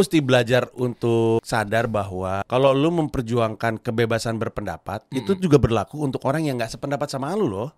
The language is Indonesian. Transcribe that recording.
mesti belajar untuk sadar bahwa kalau lu memperjuangkan kebebasan berpendapat hmm. itu juga berlaku untuk orang yang nggak sependapat sama lu loh.